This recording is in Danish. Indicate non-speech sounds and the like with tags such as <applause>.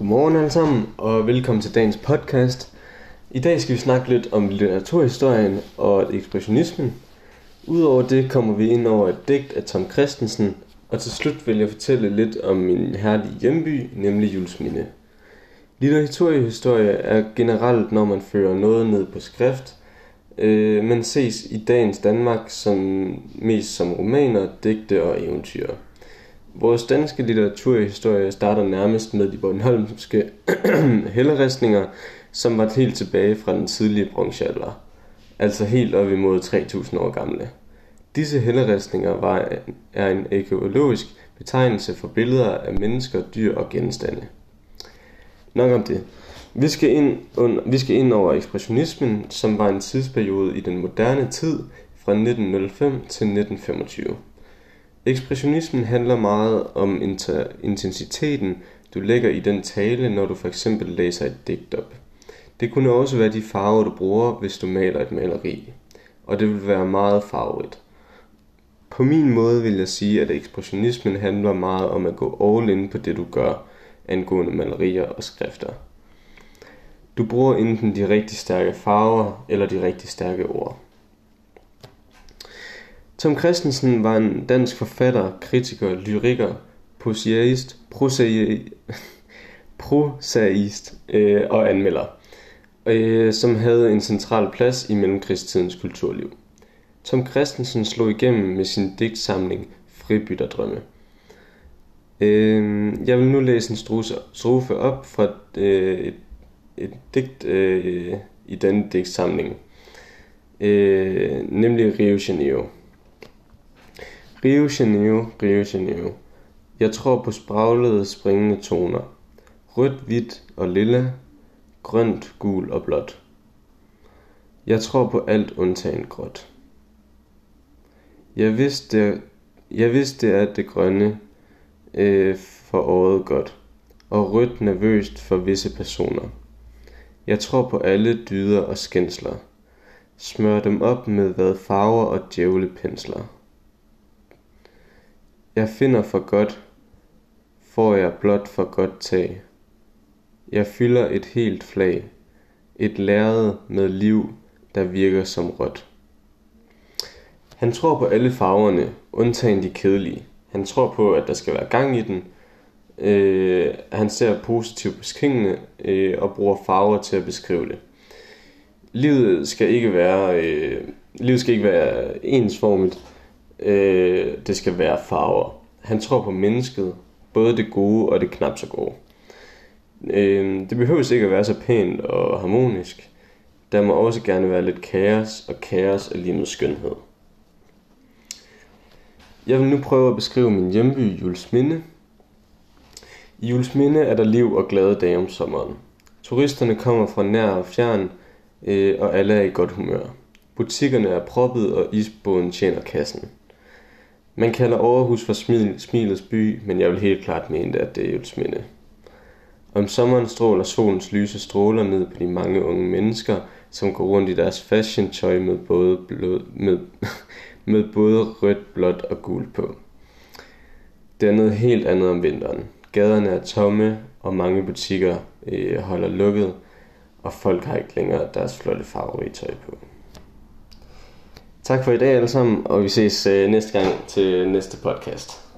Godmorgen alle sammen, og velkommen til dagens podcast. I dag skal vi snakke lidt om litteraturhistorien og ekspressionismen. Udover det kommer vi ind over et digt af Tom Christensen, og til slut vil jeg fortælle lidt om min herlige hjemby, nemlig Julesminde. Litteraturhistorie er generelt, når man fører noget ned på skrift, øh, men ses i dagens Danmark som mest som romaner, digte og eventyr. Vores danske litteraturhistorie starter nærmest med de bornholmske <clears throat> helleristninger, som var helt tilbage fra den tidlige bronzealder, altså helt op imod 3000 år gamle. Disse helleristninger var, er en ekologisk betegnelse for billeder af mennesker, dyr og genstande. Nok om det. Vi skal, ind under, vi skal ind over ekspressionismen, som var en tidsperiode i den moderne tid fra 1905 til 1925. Ekspressionismen handler meget om intensiteten, du lægger i den tale, når du for eksempel læser et digt op. Det kunne også være de farver, du bruger, hvis du maler et maleri. Og det vil være meget farvet. På min måde vil jeg sige, at ekspressionismen handler meget om at gå all in på det, du gør, angående malerier og skrifter. Du bruger enten de rigtig stærke farver eller de rigtig stærke ord. Tom Christensen var en dansk forfatter, kritiker, lyriker, poesiist, <laughs> prosaist øh, og anmelder, øh, som havde en central plads i mellemkrigstidens kulturliv. Tom Christensen slog igennem med sin digtsamling Fribytterdrømme. Øh, jeg vil nu læse en strofe op fra øh, et, et digt øh, i denne digtsamling, øh, nemlig Rio Janeiro. Rio Janeiro, Rio Janeiro. Jeg tror på spraglede, springende toner. Rødt, hvidt og lilla, grønt, gul og blåt. Jeg tror på alt undtagen gråt. Jeg vidste, jeg vidste at det grønne øh, for året godt, og rødt nervøst for visse personer. Jeg tror på alle dyder og skændsler. Smør dem op med hvad farver og djævlepensler. Jeg finder for godt, får jeg blot for godt tag. Jeg fylder et helt flag, et lærred med liv, der virker som rødt. Han tror på alle farverne, undtagen de kedelige. Han tror på, at der skal være gang i den. Øh, han ser positivt på tingene øh, og bruger farver til at beskrive det. Livet skal ikke være, øh, livet skal ikke være ensformigt. Øh, det skal være farver. Han tror på mennesket, både det gode og det knap så gode. Øh, det behøver ikke at være så pænt og harmonisk. Der må også gerne være lidt kaos, og kaos er lige med skønhed. Jeg vil nu prøve at beskrive min hjemby Julesminde. I Julesminde er der liv og glade dage om sommeren. Turisterne kommer fra nær og fjern, øh, og alle er i godt humør. Butikkerne er proppet, og isbåden tjener kassen. Man kalder Aarhus for smil, smilets by, men jeg vil helt klart mene, at det er Jølsminde. Om sommeren stråler solens lyse stråler ned på de mange unge mennesker, som går rundt i deres fashion-tøj med både, blod, med, <laughs> med både rødt, blåt og gult på. Det er noget helt andet om vinteren. Gaderne er tomme, og mange butikker øh, holder lukket, og folk har ikke længere deres flotte farverige tøj på. Tak for i dag alle sammen, og vi ses øh, næste gang til næste podcast.